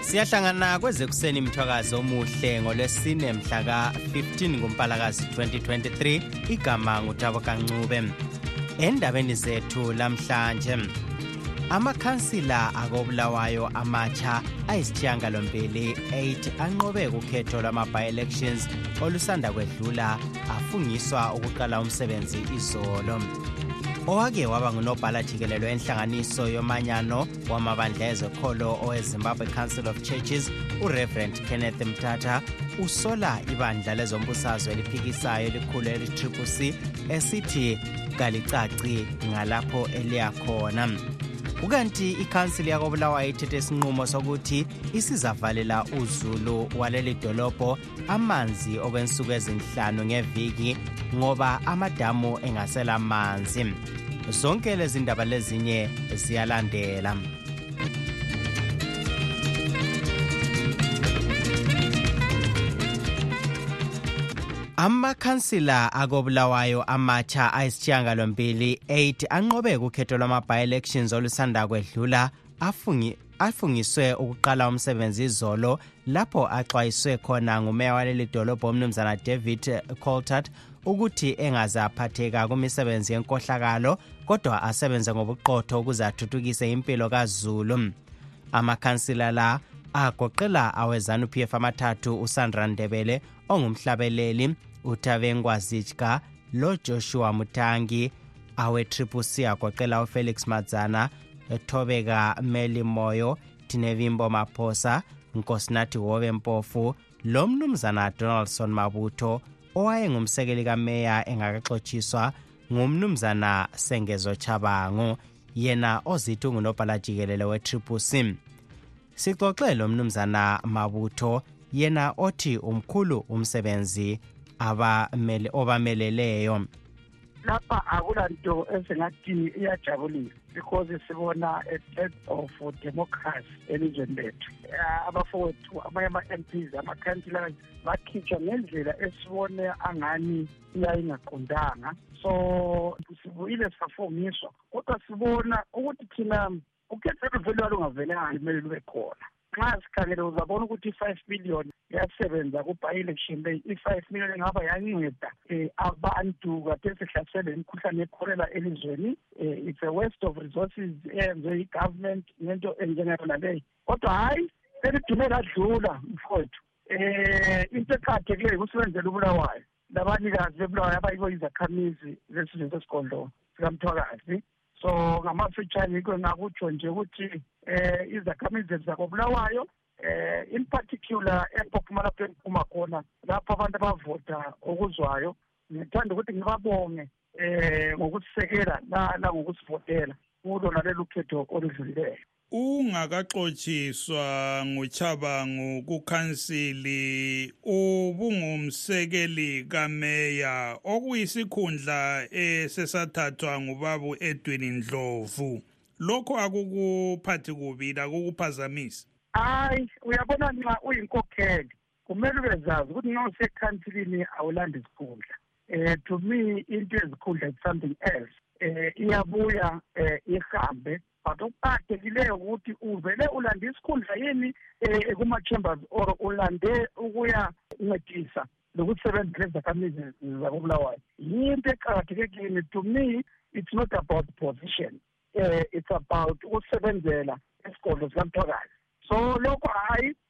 siyahlangana kwezekuseni mthwakazo omuhle ngolwesine mhla ka-15 kumpalakazi 2023 igama ngutabo kancube endabeni zethu lamhlanje amakhansila akobulawayo amatsha ayisithiyangalombili 8 anqobe kukhetho lwama-bi-elections olusanda kwedlula afungiswa ukuqala umsebenzi izolo owake waba ngunobhala jikelelo enhlanganiso yomanyano wamabandla ezekholo owezimbabwe council of churches ureverend kenneth mthatha usola ibandla lezombusazwe eliphikisayo elikhulu elitriple c esithi kalicaci ngalapho eliyakhona kukanti ikhansili yakobulawayo ithethe isinqumo sokuthi isizavalela uzulu waleli dolobho amanzi okwensuku ezinhlanu ngeviki ngoba amadamu engasela manzi zonke lezi ndaba lezinye ziyalandela amakhansila akobulawayo amatsha ayisishiyangalombili 8 anqobe kukhetho lwama-by-elections olusanda kwedlula afungi afungiswe ukuqala umsebenzi izolo lapho axwayiswe khona ngumeya waleli dolobho umnumzana david coltart ukuthi engaze aphatheka kumisebenzi yenkohlakalo kodwa asebenze ngobuqotho ukuze athuthukise impilo kazulu amakhansila la agoqela awezanu p f amathathu usandra ndebele ongumhlabeleli uthavenkwazijka lojoshua mutangi awe-triple c agoqela ufelix madzana thobeka meli moyo thinevimbo maphosa nkosinathi wobe mpofu lo mnumzana donaldson mabutho owayengumsekeli kameya engakaxotshiswa ngumnumzana sengezo chabangu yena ozithi ungunobhala jikelele we-triple c sixoxe lo mnumzana mabutho yena othi umkhulu umsebenzi abameleleyo lapha akula nto esingathi iyajabulisa because sibona a threat of democracy elizweni lethu eh, abafowethu amanye ama-m ps amakhansilana bakhitshwa ngendlela esibone angani iyayingaqondanga so sibuyile safungiswa kodwa sibona ukuthi thina ukhetho luvele lwalungavelanga kumele lube khona nxa sikhangele uzabona ukuthi i-five million yasebenza ku-by-election leyi i-five million engaba yanceda um abantu kade sihlasele imikhuhlane yekholela elizweni um it's a waste of resources eyenziwe yi-government ngento enjengayona leyi kodwa hhayi elidume ladlula mfowethu um into eqakathekileyo kusebenzela ubulawayo labanikazi bebulawayo abayibo izakhamizi zesizwe sesigodlo sikamthwakazi so ngamafitshane yikho ngakutsho nje ukuthi um izakhamizi zethu zakobulawayo eh in particular eMpophuma lapho engiphuma khona lapho abantu abavota okuzwayo ngithanda ukuthi ngibabonge eh ngokusisekela la ngokusivotela kulona lelukhetho oludlulileyo ungakaxotshiswa nguchabangu kukhansili ubungumsekeli kameya okuyisikhundla esesathathwa ngubabu edwin ndlovu lokho akukuphathi kubi lakukuphazamisi hayi uyabona nxa uyinkokheli kumele ubezazi ukuthi nxa usekhansilini awulandi sikhundla um eh, to me into ezikhundla is something else um iyabuya um ihambe but okuqakathekileyo ukuthi uvele ulande isikhundla yini um kuma-chambers or ulande ukuya ncedisa lokusebenza lezakhamizi zakobulawayo yinto eqakatheke kimi to me it's not about position um it's about ukusebenzela esigodlo sikamthwakazi so lokho hhayi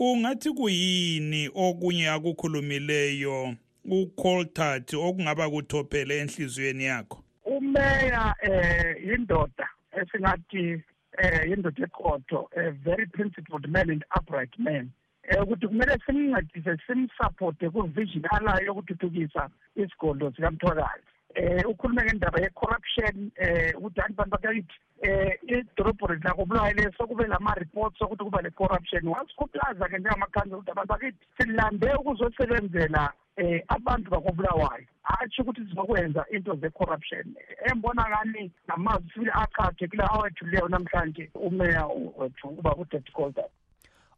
ungathi kuyini okunye akukhulumileyo ucoltart okungaba kuthophele enhliziyweni yakho umeya eh yindoda esingathi eh yindoda eqotho a very principled man and upright man eh ukuthi kumele simncedise simsupporte kuvision alayo yokuthuthukisa isigodlo sikamthwakazi eh ukhulume ngendaba ye-corruption eh ukuthi anti bantu bakithi eh idorobho lidlako bulayile sokube lama-reports okuthi kuba le-corruption wasikhuthaza ke njengamakhandla ukuthi abantu bakithi silande ukuzosebenzela eh abantu bakobulawayo atsho ukuthi sizokwenza into ze-corruption embona ngani ngamazwi sibili aqhathekile awethuleyo namhlanje umeya wethu uba udade golda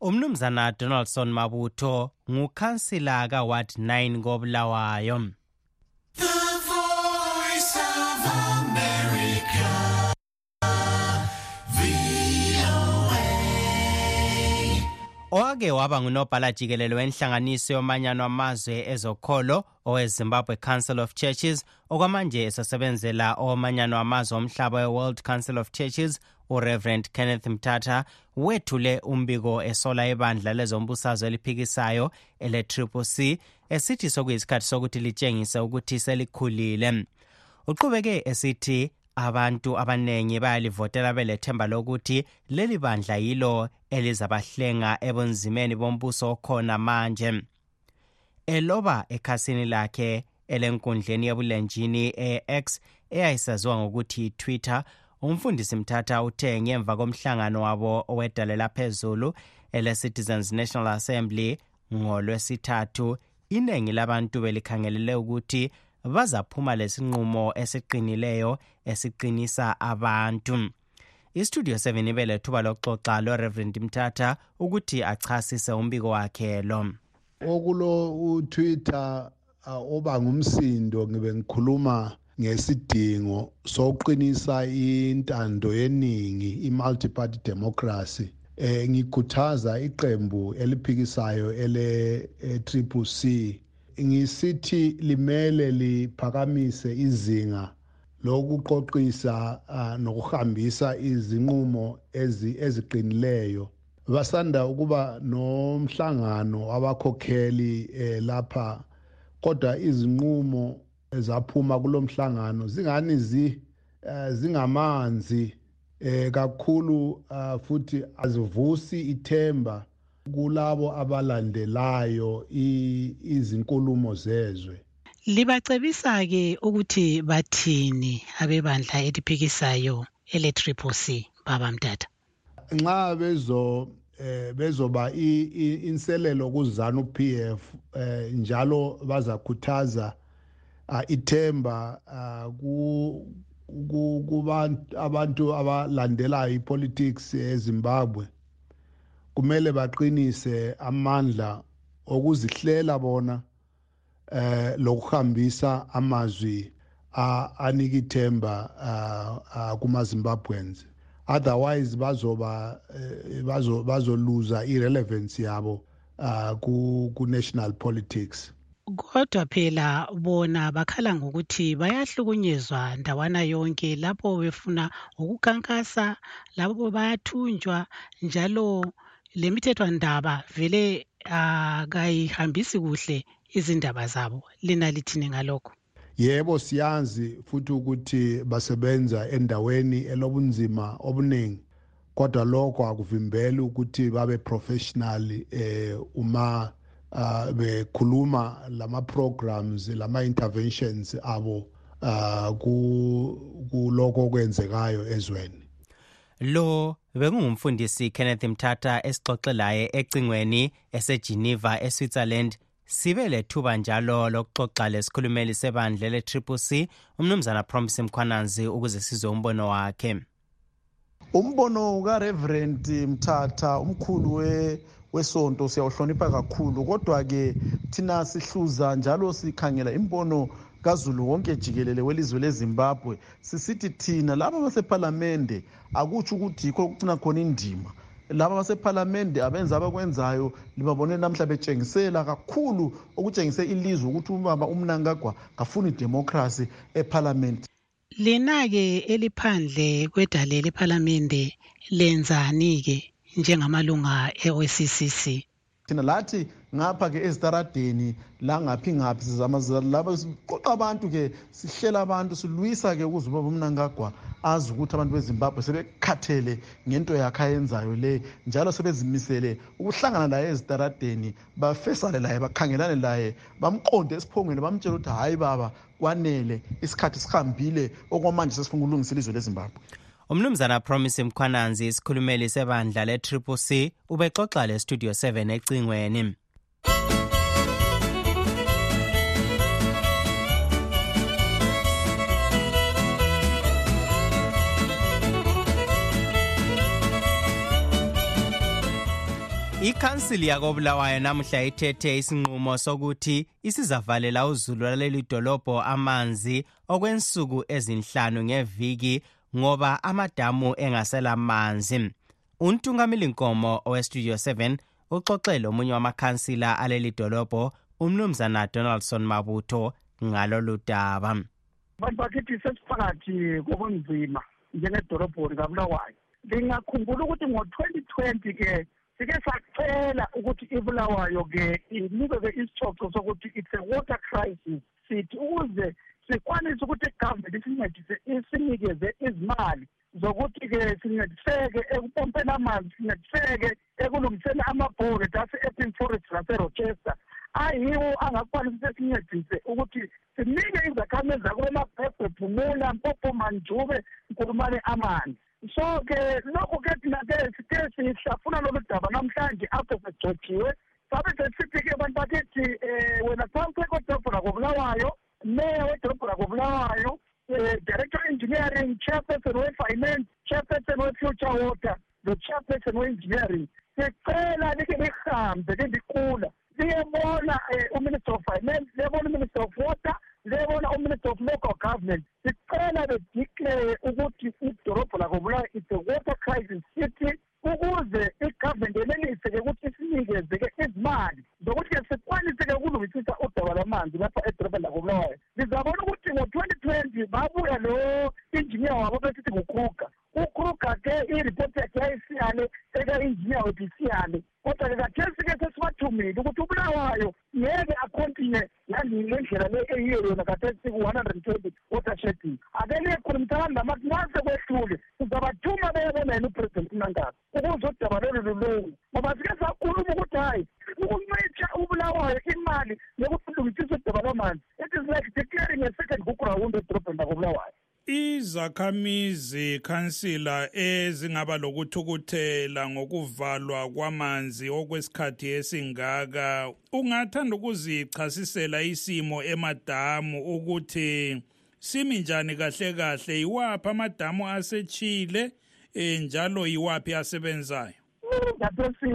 umnumzana donaldson mabutho ngukhansila ka-ward 9 kobulawayo owake waba ngunobhala jikelele wenhlanganiso yomanyano amazwe ezokholo owezimbabwe council of churches okwamanje esasebenzela owomanyano amazwe omhlaba we-world council of churches ureverend kenneth mthatha wethule umbiko esola ibandla lezombusazwe eliphikisayo ele-triple c esithi sokuyisikhathi sokuthi litshengise ukuthi selikhulile uqhubeke esithi abantu abanengi bayalivotela belethemba lokuthi leli bandla yilo elizabahlenga ebunzimeni bombuso okhona manje eloba ekhasini lakhe elenkundleni yebulenjini e-x eyayisaziwa ngokuthi twitter umfundisi mthatha uthe ngemva komhlangano wabo owedale laphezulu ele-citizens national assembly ngolwesithathu inengi labantu belikhangelele ukuthi bazaphuma lesinqumo esiqinileyo esiqinisa abantu istudio 7 ibe lethuba lokuxoxa loreverend mthatha ukuthi achasise umbiko wakhe lo okulo utwitter oba ngumsindo ngibe ngikhuluma ngesidingo sokuqinisa intando yeningi i-multiparty democracy eh ngikhuthaza iqembu eliphikisayo ele eh, triple C ngisithi limele liphakamise izinga lokuqoqisa ah, nokuhambisa izinqumo eziqinileyo basanda ukuba nomhlangano wabakhokheli eh, lapha kodwa izinqumo ezaphuma kulomhlangano zingani zi eh, zingamanzi eh, kakhulu eh, futhi azivusi ithemba kulabo abalandelayo izinkulumo zezwe libacebisa-ke ukuthi bathini abebandla eliphikisayo eletriple c baba mtata nxa bezo eh bezoba inselelo kuzanu PF eh njalo bazakhuthaza ah, ithemba ah, ku kubantu abantu abalandelayo ipolitics eZimbabwe kumele baqinise amandla okuzihlela bona eh lokuhambisa amazwi anika ithemba kuma-zimbabweans otherwise bazoba eh, bazoluza irelevance yabo ah, ku-national politics kodwa phela bona bakhala ngokuthi bayahlukunyezwa ndawana yonke lapho befuna ukukankasa lapho bayathunjwa njalo le mithethwandaba vele akayihambisi kuhle izindaba zabo lina lithini ngalokho yebo siyazi futhi ukuthi basebenza endaweni elobunzima obuningi kodwa lokho akuvimbeli ukuthi babe professional eh uma uh, bekhuluma lama programs lama interventions abo uh, kulokho okwenzekayo ezweni lo bekungumfundisi kenneth mthatha esixoxe laye ecingweni esegeneva eswitzerland sibe lethuba njalo lokuxoxa lesikhulumeli sebandla le-triple c umnumzana promise mkhwananzi ukuze sizwe umbono wakhe umbono ukareverend mthatha umkhulu we wesonto siyawuhlonipha kakhulu kodwa-ke thina sihluza njalo sikhangela imbono kazulu wonke jikelele welizwe lezimbabwe sisithi thina laba basephalamende akutsho ukuthi yikho okucina khona indima laba basephalamende abenza abakwenzayo libabone namhla betshengisela kakhulu okutshengise ilizwe ukuthi ubaba umnangagwa kafuni idemokhrasi ephalamende lina-ke eliphandle kwedale lephalamende lenzani-ke njengamalunga e-occc thina lathi ngapha-ke ezitaradeni langaphi ngaphi sizama laba siqoqa abantu-ke sihlela abantu silwisa-ke ukuze ubaba umnankagwa azi ukuthi abantu bezimbabwe sebekhathele ngento yakhe ayenzayo le njalo sebezimisele ukuhlangana laye ezitaradeni bafesane laye bakhangelane laye bamqonde esiphongweni bamtshela ukuthi hhayi baba kwanele isikhathi sihambile okwamanje sesifuna ukulungisa ilizwe lezimbabwe umnumzana promise mkhwananzi isikhulumeli sebandla le-triple c ubexoxa le-studio 7 ecingweni ikhansili yakobulawayo namuhla ithethe isinqumo sokuthi isizavalela uzulu lwaleli dolobho amanzi okwensuku ezinhlanu ngeviki ngoba amadamu engasela manzi untungamili nkomo owestudio 7 uxoxe lomunye wamakhansila aleli dolobho umnumzana donaldson mabutho ngalolu daba bantu bakithi sesiphakathi kobunzima njengedolobho likabulawayo ngingakhumbula ukuthi ngo-twenty twenty ke sike sacela ukuthi ibulawayo-ke inikwe-ke isicoco sokuthi it's a water crisis sithi ukuze sikwanise ukuthi igovernment isincedise isinikeze izimali zokuthi-ke sincediseke ekupompeni amanzi sincediseke ekulungiseni amabhori ase-epping forest naserochester ayiwo angakwanisa ukuthi sincedise ukuthi sinike izakhamizi zakulo mabhebhe phumula mpopo manjube nkulumane amanzi so ke lokhu ke thina ke sike sihlafuna lolu daba namhlanje apho kugcotshiwe sabe sesithi ke abantu bakithi um eh, wena sampheko dobho lakobulawayo meya wedobho lakobulawayo um eh, director engineering chairperson we-finance chairperson we-future water no-chairperson we-engineering sicela nike nihambe ke ndikula siyebona eh, uminister of finance siyebona uminister of water siyebona uminister of local government sicela bedeclare ukuthi idolobho lakho bulawa is a water crisis city ukuze igovernment yenelise-ke ukuthi isinikeze-ke izimali zokuthi-ke sikwanise-ke ukulungisisa udaba lwamanzi lapha edorobheni lakho bulawayo ngizabona ukuthi ngo-twenty twenty babuya lo injiniya wabo besithi ngukruger ukruger ke iripoti yakhe yayisiyale eka-injiniya wethu isiyale kodwa ke kathesi ke sesibathumile ukuthi ubulawayo ngeke akhontinye ngendlela le eyiyo yona kathesi siku-one hundred and twenty watersheding akele khulumthalani lamathi nase kwehlule sizabathuma beyebona yena upresident unangaka ukuze udaba lolu lulungu ngoba sike sakhuluma ukuthi hhayi ukuncitsha ubulawayo imali yokuthi ulungisisa udaba lwamanzi it is like declaring a second kuground edrobheni lakobulawayo Izakhamizi khansila ezingaba lokuthukuthela ngokuvalwa kwamanzi okwesikhathi esingaka ungathanda ukuzichasisela isimo emadamu ukuthi simi njani kahle kahle yiwaphi amadamu asetshile eh, njalo yiwaphi asebenzayo ngaphesi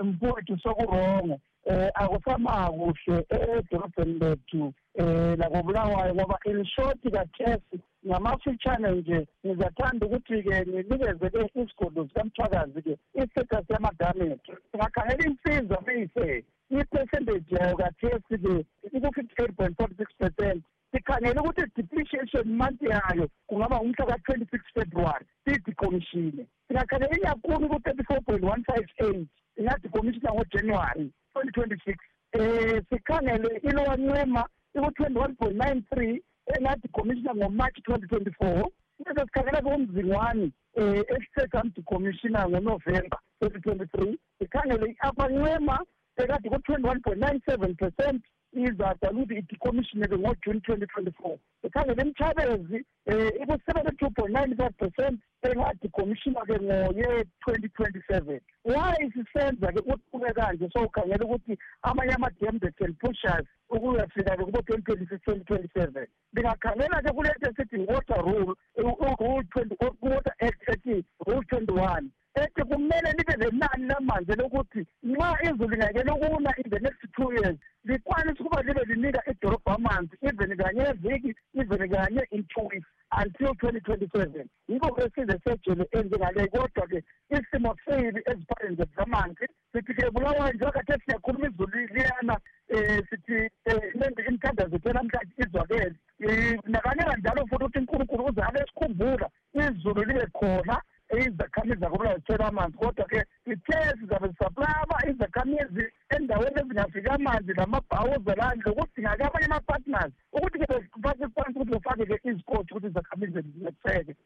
um mfowethu sokurongo eh akusama kuhle edorobheni lethu eh lakobulawayo ngoba in short kathesi ngamafitshane nje ngizathanda ukuthi-ke nginikeze-ke isigodo sikamthwakazi-ke istatus yamadametho singakhangela insiza meyise i-percentage yayo kathesi-ke iku-fifty eight point forty six percent sikhangele ukuthi depreciation month yayo kungaba ngumhla ka-twenty six february siyidikomishine singakhangela iyakhulu ku-thirty four point one five eight ingadikomishina ngojanuwary twenty twenty six um sikhangele ilowa ncema iku-twenty one point nine three engadikomishina ngomarch twenty twenty four bese sikhangela kumzingwani um eh, esisesamdikomishina ngonovemba twenty twenty three sikhangele i-apancema ekade ku-twenty one point nine seven percent izadala ukuthi idecommissioneke ngojuni twenty twenty four ikhange lemthabezi um eh, iku-seventy two point nine five percent engadecommissiona-ke ngoye twenty twenty seven why sisenza-ke kuqhuke kanje so ukhangela ukuthi amanye ama-dam that can push us ukuyafika-ke kubo-twenty twenty six twenty twenty seven ndingakhangela-ke kulento esithi water rule rule twenty water act ethi rule twenty one ethi kumele libe lenani lamanzi lokuthi nxa izulu lingake lokuna in the next two years likwanisa ukuba libe linika idolobho amanzi even kanye eviki even kanye in two weeks until twenty twenty seven yikho ke size sejele enjengaleyo kodwa ke isimo sibi eziphakeni zethu zamanzi sithi ke bulawayo njengoba khathesi siyakhuluma izulu liyana um sithi um imithandazo ethe namhlanje izwakele um nakanela njalo futhi ukuthi unkulunkulu uze abe sikhumbula izulu libe khona izakhamizi zakubulawa zithola amanzi kodwa ke sithe sizabe sisaplama izakhamizi endaweni ezingafiki amanzi namabhawuza landle kudingake abanye ama-partners ukuthi ke befake phansi ukuthi befake-ke izikoti ukuthi izakhamizi ziseke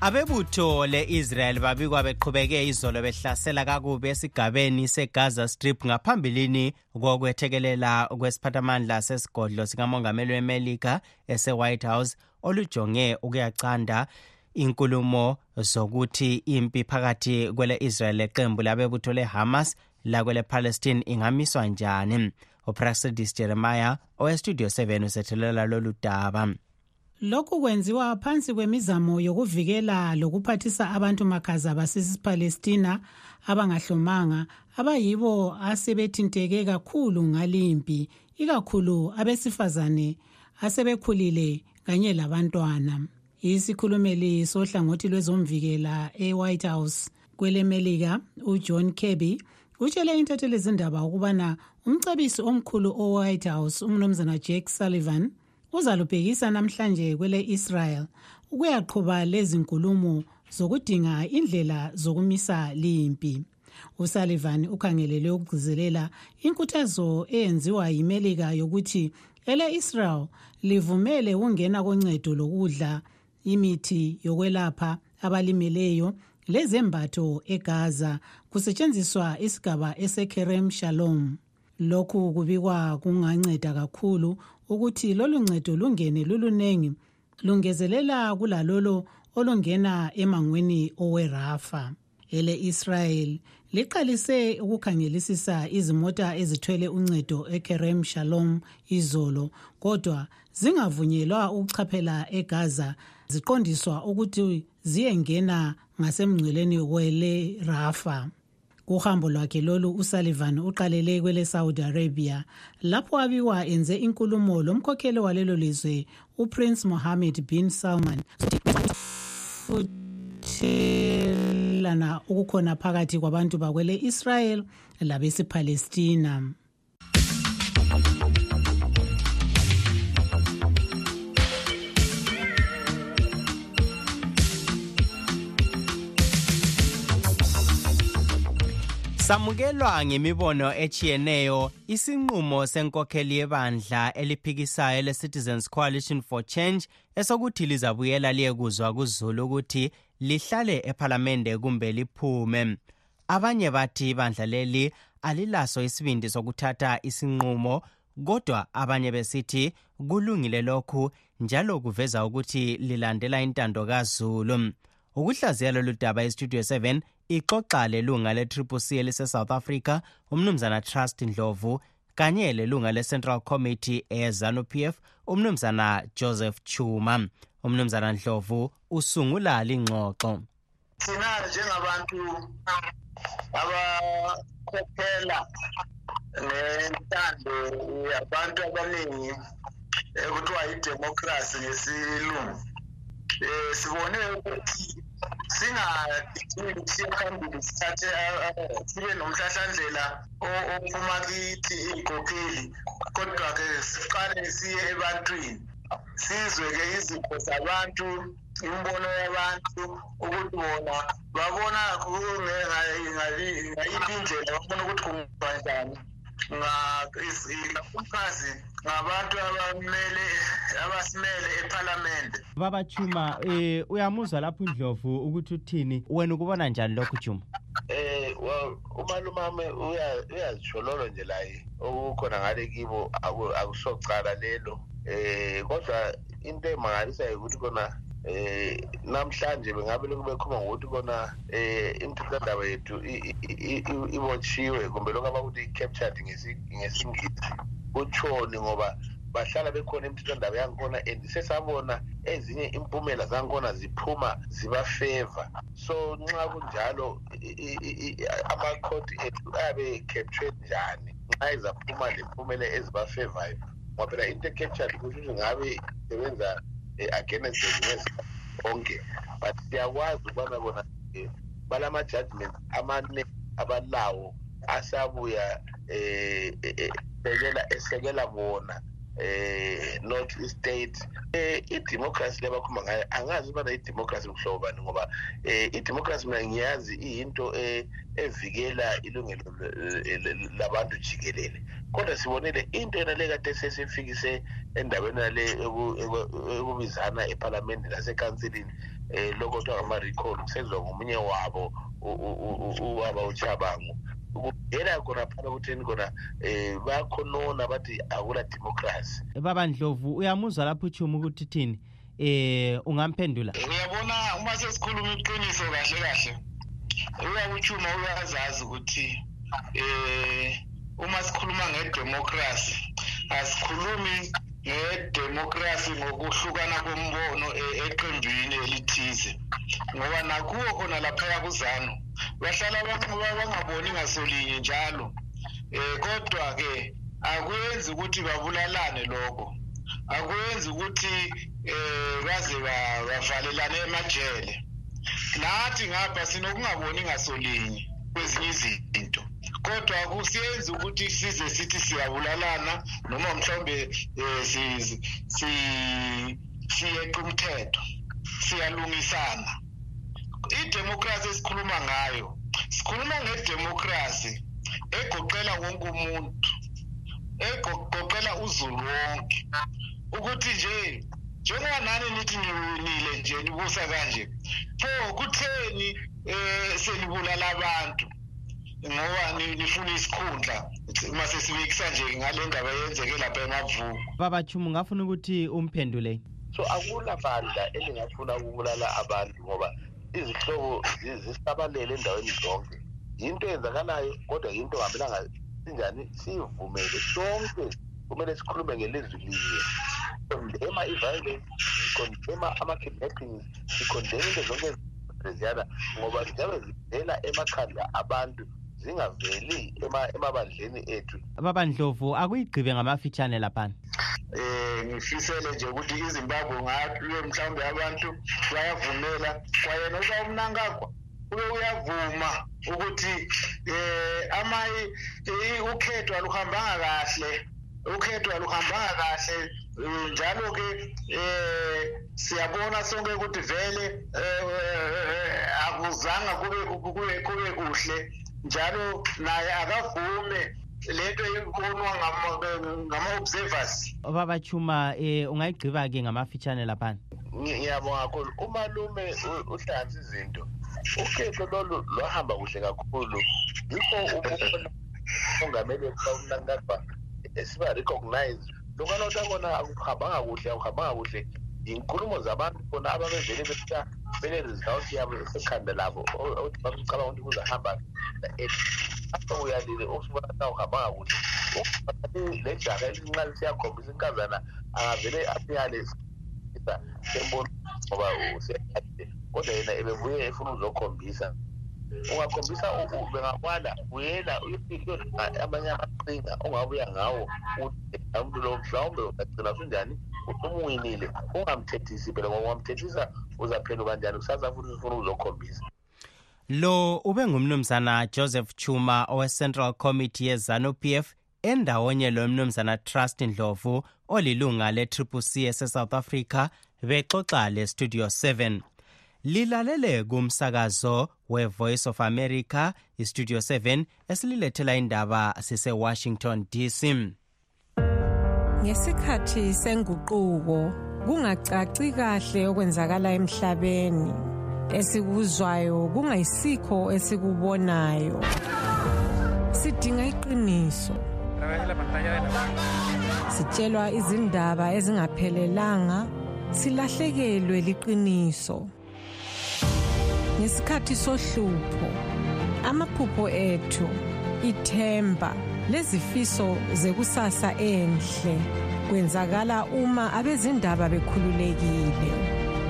Abebutho le-Israel babikwa beqhubeke izolo behlasela kakubi esigabeni seGaza Strip ngaphambilini kokwethekelela kwesiphathamandla sesigodlo sikamongameli weMelika ese-White House olujonge ukuyacanda inkulumo zokuthi impi phakathi kwele-israel leqembu labebutho le-hamas lakwele-palestine ingamiswa njani upraxidis jeremiah owestudio 7 usethelela lolu daba lokhu kwenziwa phansi kwemizamo yokuvikela lokuphathisa abantu makhaza basesipalestina abangahlomanga abayibo asebethinteke kakhulu ngalimpi ikakhulu abesifazane asebekhulile kanye labantwana isikhulumeli sohlangothi lwezomvikela e-white house kwelemelika ujohn kirby utshele intatheli zindaba ukubana umcebisi omkhulu owe-white house umnumzana jake sullivan uzalubhekisa namhlanje kwele-israel ukuyaqhuba lezinkulumo zokudinga indlela zokumisa limpi usullivan ukhangelelwe ukugcizelela inkuthazo eyenziwa yimelika yokuthi ele-israel livumele ukungena koncedo lokudla imithi yokwelapha abalimeleyo lezembatho egaza kusetshenziswa isigaba esekerem shalom lokhu kubikwa kunganceda kakhulu ukuthi lolu ncedo lungene lulunengi lungezelela kulalolo olungena emangweni owerafa ele-israel liqalise ukukhangelisisa izimota ezithwele uncedo ekerem shalom izolo kodwa zingavunyelwa ukuchaphela egaza ziqondiswa ukuthi ziyengena ngasemngceleni wele rafa kuhambo lwakhe lolu usullivan uqalele kwele-saudi arabia lapho abikwa enze inkulumo lomkhokheli walelo lizwe uprince mohammed bin salman ukuthelana okukhona phakathi kwabantu bakwele israel labesipalestina samukelwa ngemibono etshiyeneyo Isinqumo senkokheli yebandla eliphikisayo ele-Citizens Coalition for Change esokuthi lizabuyela liyekuzwa kuzulu ukuthi lihlale ephalamende kumbe liphume. Abanye bathi ibandla leli alilaso isibindi sokuthatha isinqumo kodwa abanye besithi kulungile lokhu njalo kuveza ukuthi lilandela intando kazulu. Ukuhlaziya lolu daba estudio 7 ixoxa lelunga le-triple c elisesouth africa umnumzana trust ndlovu kanye lelunga le-central committee ezanu p f umnumzana joseph chuma umnumzana ndlovu usungula lingxoxo thina njengabantu abakhokhela nentando yabantu abaningi ekuthiwa yidemokhrasi ngesilungu um sibone ukuthi singadikili siye phambili sithathe sibe nomhlahlandlela ophuma kithi iy'nkokheli kodwa-ke siqale siye ebantwini sizwe-ke izipho zabantu imibono yabantu ukuthi bona babona ngayiphi indlela babona ukuthi kunganjani umfazi ngabantu abamele abasimele ephalamende baba chuma um eh, uyamuzwa lapho undlovu ukuthi uthini wena ukubona njani lokhu chuma eh umalumame uyazishololo nje laye okukhona ngale kibo akusocala lelo eh kodwa into emangalisayo ukuthi kona eh namhlanje bengabe lokhu bekhuluma ngokuthi kona eh imthethwandaba yethu ibotshiwe kumbe lokhu abakuthi i-captured ngesingisi kutshoni ngoba bahlala bekhona emthethwandaba yangikhona and sesabona ezinye impumela zangikhona ziphuma zibafeva so nxa kunjalo amakhoti ethu ayabe captured njani nxa ezaphuma lempumela ezibafevayo ngoba phela into ecaptured ukuthi ngabe sebenza eh, against news onke but siyakwazi ukubana bona eh, balama-judgment amaningi abalawo asabuya um sekela esekela bona eh not state eh idemocracy lebakhuluma ngayo angazi ubana idemocracy kuhlobo bani ngoba eh idemocracy mina ngiyazi iyinto eh evikela ilungelo labantu jikelele kodwa sibonile into yonale kade sesifikise endaweni yale ekubizana ephalamende lasekansilini um eh, lokho kuthiwa ngama-recall kusenzwa ngomunye wabo ubaba uchabango kuvela kona phana kutheni kona um eh, bayakhonona bathi akula democracy baba ndlovu uyamuzwa lapho utshumu ukuthi thini eh ungamphendula uyabona uma sesikhuluma iqiniso kahle kahle uyakuchuma uyazazi ukuthi eh uma sikhuluma ngedemocracy asikhulumi ngedemokhrasi ngokuhlukana kombono e-, eqembini elithize ngoba nakuwo khona laphaya kuzanu bahlala bangaboni ngasolinye njalo um kodwa-ke akuyenzi ukuthi babulalane lokho akwenzi ukuthi um baze bavalelane emajele nathi ngapha sinokungaboni ngasolinye kwezinye izinto kodwa kusiyenzi ukuthi size sithi siyabulalana noma mhlawumbe um siyeqa umthetho siyalungisana idemokhrasi esikhuluma ngayo sikhuluma ngedemokhrasi egoqela wonke umuntu egoqela uzulu wonke ukuthi nje njengoba nani nithi niwinile nje nibusa kanje pho kutheni um senibulala abantu ngoba nifuna isikhundla uma sesibekisa nje ngale ndaba yenzeke lapha emavuko baba chumu ngafuna ukuthi umphendule so akula bandla elingafuna ukubulala abantu ngoba izihlobo zisabalele endaweni zonke yinto eyenzakalayo kodwa yinto hambelanga sinjani siyivumele sonke kumele sikhulume ngelizwi linye condema i-violence condema ama-kidnappings sikondema into zonke eziziyana ngoba ziyabe zivela emakhanda abantu zingaveli emabandleni ethu babandlovu akuyigqibe ngamafitshane laphana um ngifisele nje ukuthi izimbabwe ngayo mhlawumbe abantu bayavumela kwayena uba umnankagwa ube uyavuma ukuthi um eh, amayi ukhetho aluhambanga kahle ukhetho aluhambanga kahle eh, njalo-ke um siyabona sonke ukuthi vele um akuzanga kube kuhle njalo naye akavume lento ibonwa ngama-observers baba chuma um eh, ungayigqiba-ke ngamafitshane laphana ngiyabonga kakhulu umalume uhlanza izinto ukhetho lolu lwahamba kuhle kakhulu yikho umona ongamele ukaunangagba esiba-recognize lokwana ukuthi akona akuhambanga kuhle akuhambanga kuhle yinkulumo zabantu bona ababevele besiya bele-result yabo esekhanda labo othi bakucabanga ukuthi kuzahamba apho uyalile usibona sa uhambanga kuhle le jaka elinxa lisiyakhombisa inkazana angavele asiyale sembona ngoba nje kodwa yena ebebuye efuna ukuzokhombisa ungakhombisa bengakwala uyela uyifihle amanye amaqhinga ongabuya ngawo umuntu lo mhlawumbe ugagcina sunjani umuwinile ungamthethisi phela ngoba ungamthethisa uzaphenduka njani kusasa futhi ufuna ukuzokhombisa lo ube ngumnumzana joseph chuma owe-central committee yezanu p f endawonye lomnumzana trust ndlovu olilunga le-triple c esesouth africa bexoxa le-studio 7 lilalele kumsakazo we-voice of america istudio 7 esililethela indaba sisewashington dc ngesikhathi senguquko kungacaci kahle okwenzakala emhlabeni esikuzwayo kungayisikho esikubonayo sidinga iqiniso sitshelwa izindaba ezingaphelelanga silahlekelwe liqiniso ngesikhathi sohlupho amaphupho ethu ithemba lezifiso zekusasa enhle kwenzakala uma abezindaba bekhululekile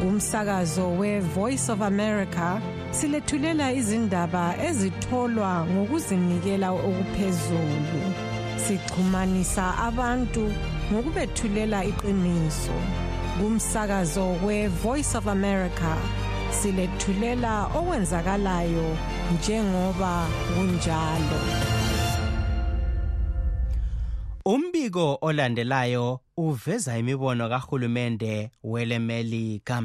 kumsakazo we-voice of america silethulela izindaba ezitholwa ngokuzinikela okuphezulu sixhumanisa abantu ngokubethulela iqiniso kumsakazo we-voice of america silethulela okwenzakalayo njengoba kunjalo umbiko olandelayo uveza imibono kahulumende welemelika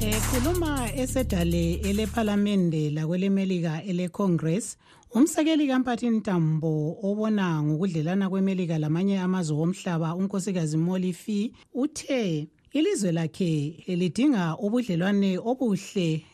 Ekhuluma esedale elephalamende lakwelemelika elecongress umsekeli kamphathi ntambo obona ngokudlelana kwemelika lamanye amazwe omhlaba unkosikazi molly fee uthe ilizwe lakhe lidinga ubudlelwane obuhle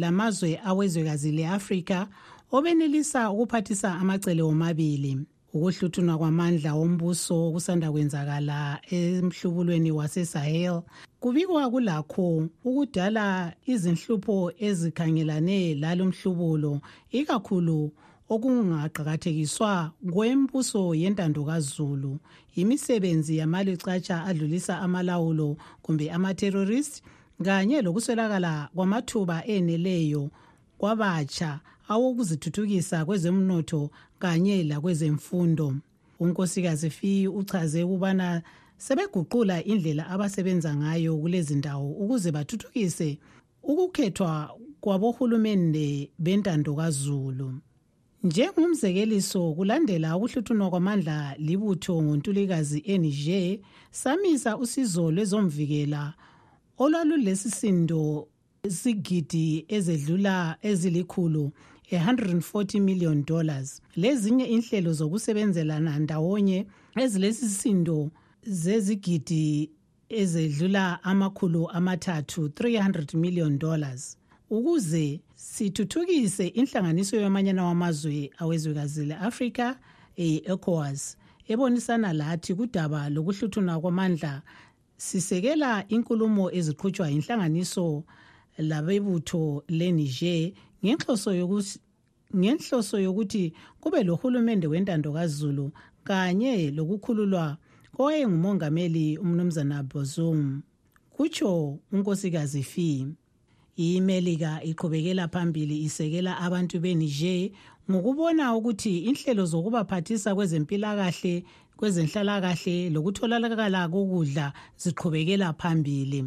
lamazwe awezwekazi le-afrika obenelisa ukuphathisa amacele womabili ukuhluthunwa kwamandla wombuso okusanda kwenzakala emhlubulweni wasesahel kubikwa kulakho ukudala izinhlupho ezikhangelane lalo mhlubulo ikakhulu okungaqakathekiswa kwembuso yentando kazulu yimisebenzi yamalicatsha adlulisa amalawulo kumbe amaterrorist kanye lokuswelakala kwamathuba eneleyo kwabatsha awokuzithuthukisa kwezemnotho kanye lakwezemfundo unkosikazi fiyi uchaze ukubana sebeguqula indlela abasebenza ngayo kulezindawo ukuze bathuthukise ukukhethwa kwabohulumende bentando kazulu Njengomzekeliso kulandela ukuhluthunwa kwamandla libutho ngoNtulikazi eNiger, samisa usizo lwezomvikela olwalulesisindo sigidi ezedlula ezilikhulu 140 million dollars lezinye inhlelo zokusebenzelana ndawonye ezilesisindo zezigidi ezedlula amakhulu amathathu 300 million dollars ukuze sithuthukise inhlanganiso yamanyana wamazwe awezwekazi le-afrika eyi-ecowas ebonisana lathi kudaba lokuhluthunwa kwamandla sisekela inkulumo eziqhutshwa yinhlanganiso labebutho leniger ngenhloso ngenhloso yokuthi kube lohulumende wentando kazulu kanye lokukhululwa kowayengumongameli umnumzana bozum kutsho unkosikazi fee imelika iqhubekela phambili isekela abantu beniger ngokubona ukuthi inhlelo zokubaphathisa kwezempilakahle kwezenhlalakahle lokutholakala kokudla ziqhubekela phambili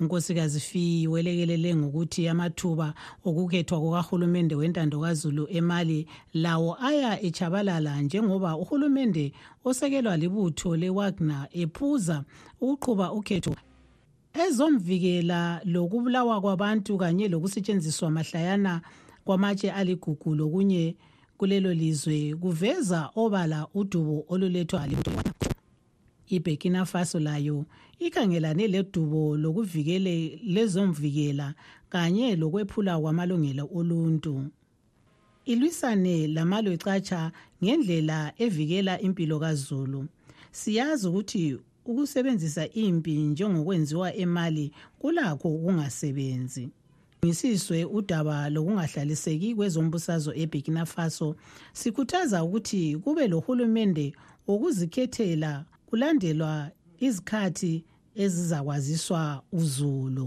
unkosikazi fiyi welekelele ngokuthi amathuba okukhethwa kukahulumende wentando kazulu emali lawo aya etshabalala njengoba uhulumende osekelwa libutho lewagner ephuza ukuqhuba ukhetho ezomvikela lokubulawa kwabantu kanye lokusetshenziswa mahlayana kwamatshe aligugu lokunye kulelo lizwe kuveza obala udubo olulethwa libutho iburkina faso layo ikhangelane ledubo lokuvikele lezomvikela kanye lokwephula kwamalungelo oluntu ilwisane lamalwecatsha ngendlela evikela impilo kazulu siyazi ukuthi ukusebenzisa impi njengokwenziwa emali kulakho ukungasebenzi ngisizwe udaba lokungahlaliseki kwezombusazwe eburkina faso sikhuthaza ukuthi kube lohulumende wokuzikhethela kulandelwa izikhathi ezizakwaziswa uzulu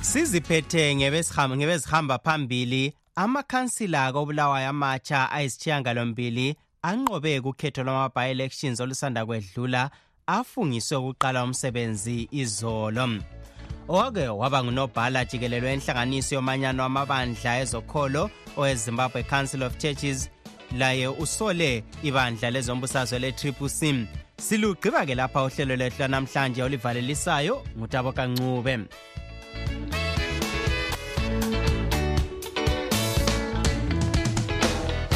siziphethe ngebezihamba phambili amakhansila kobulawayo amatsha ayisitshiyangalombili anqobe kukhetho lwama-by-elections olusanda kwedlula afungiswe ukuqala umsebenzi izolo oke waba ngunobhala jikelelwe enhlanganiso yomanyano wamabandla ezokholo owezimbabwe council of churches laye usole ibandla lezombusazwe le-triple c silugqiba-ke lapha uhlelo lwethu lwanamhlanje olivalelisayo ngutabo kancube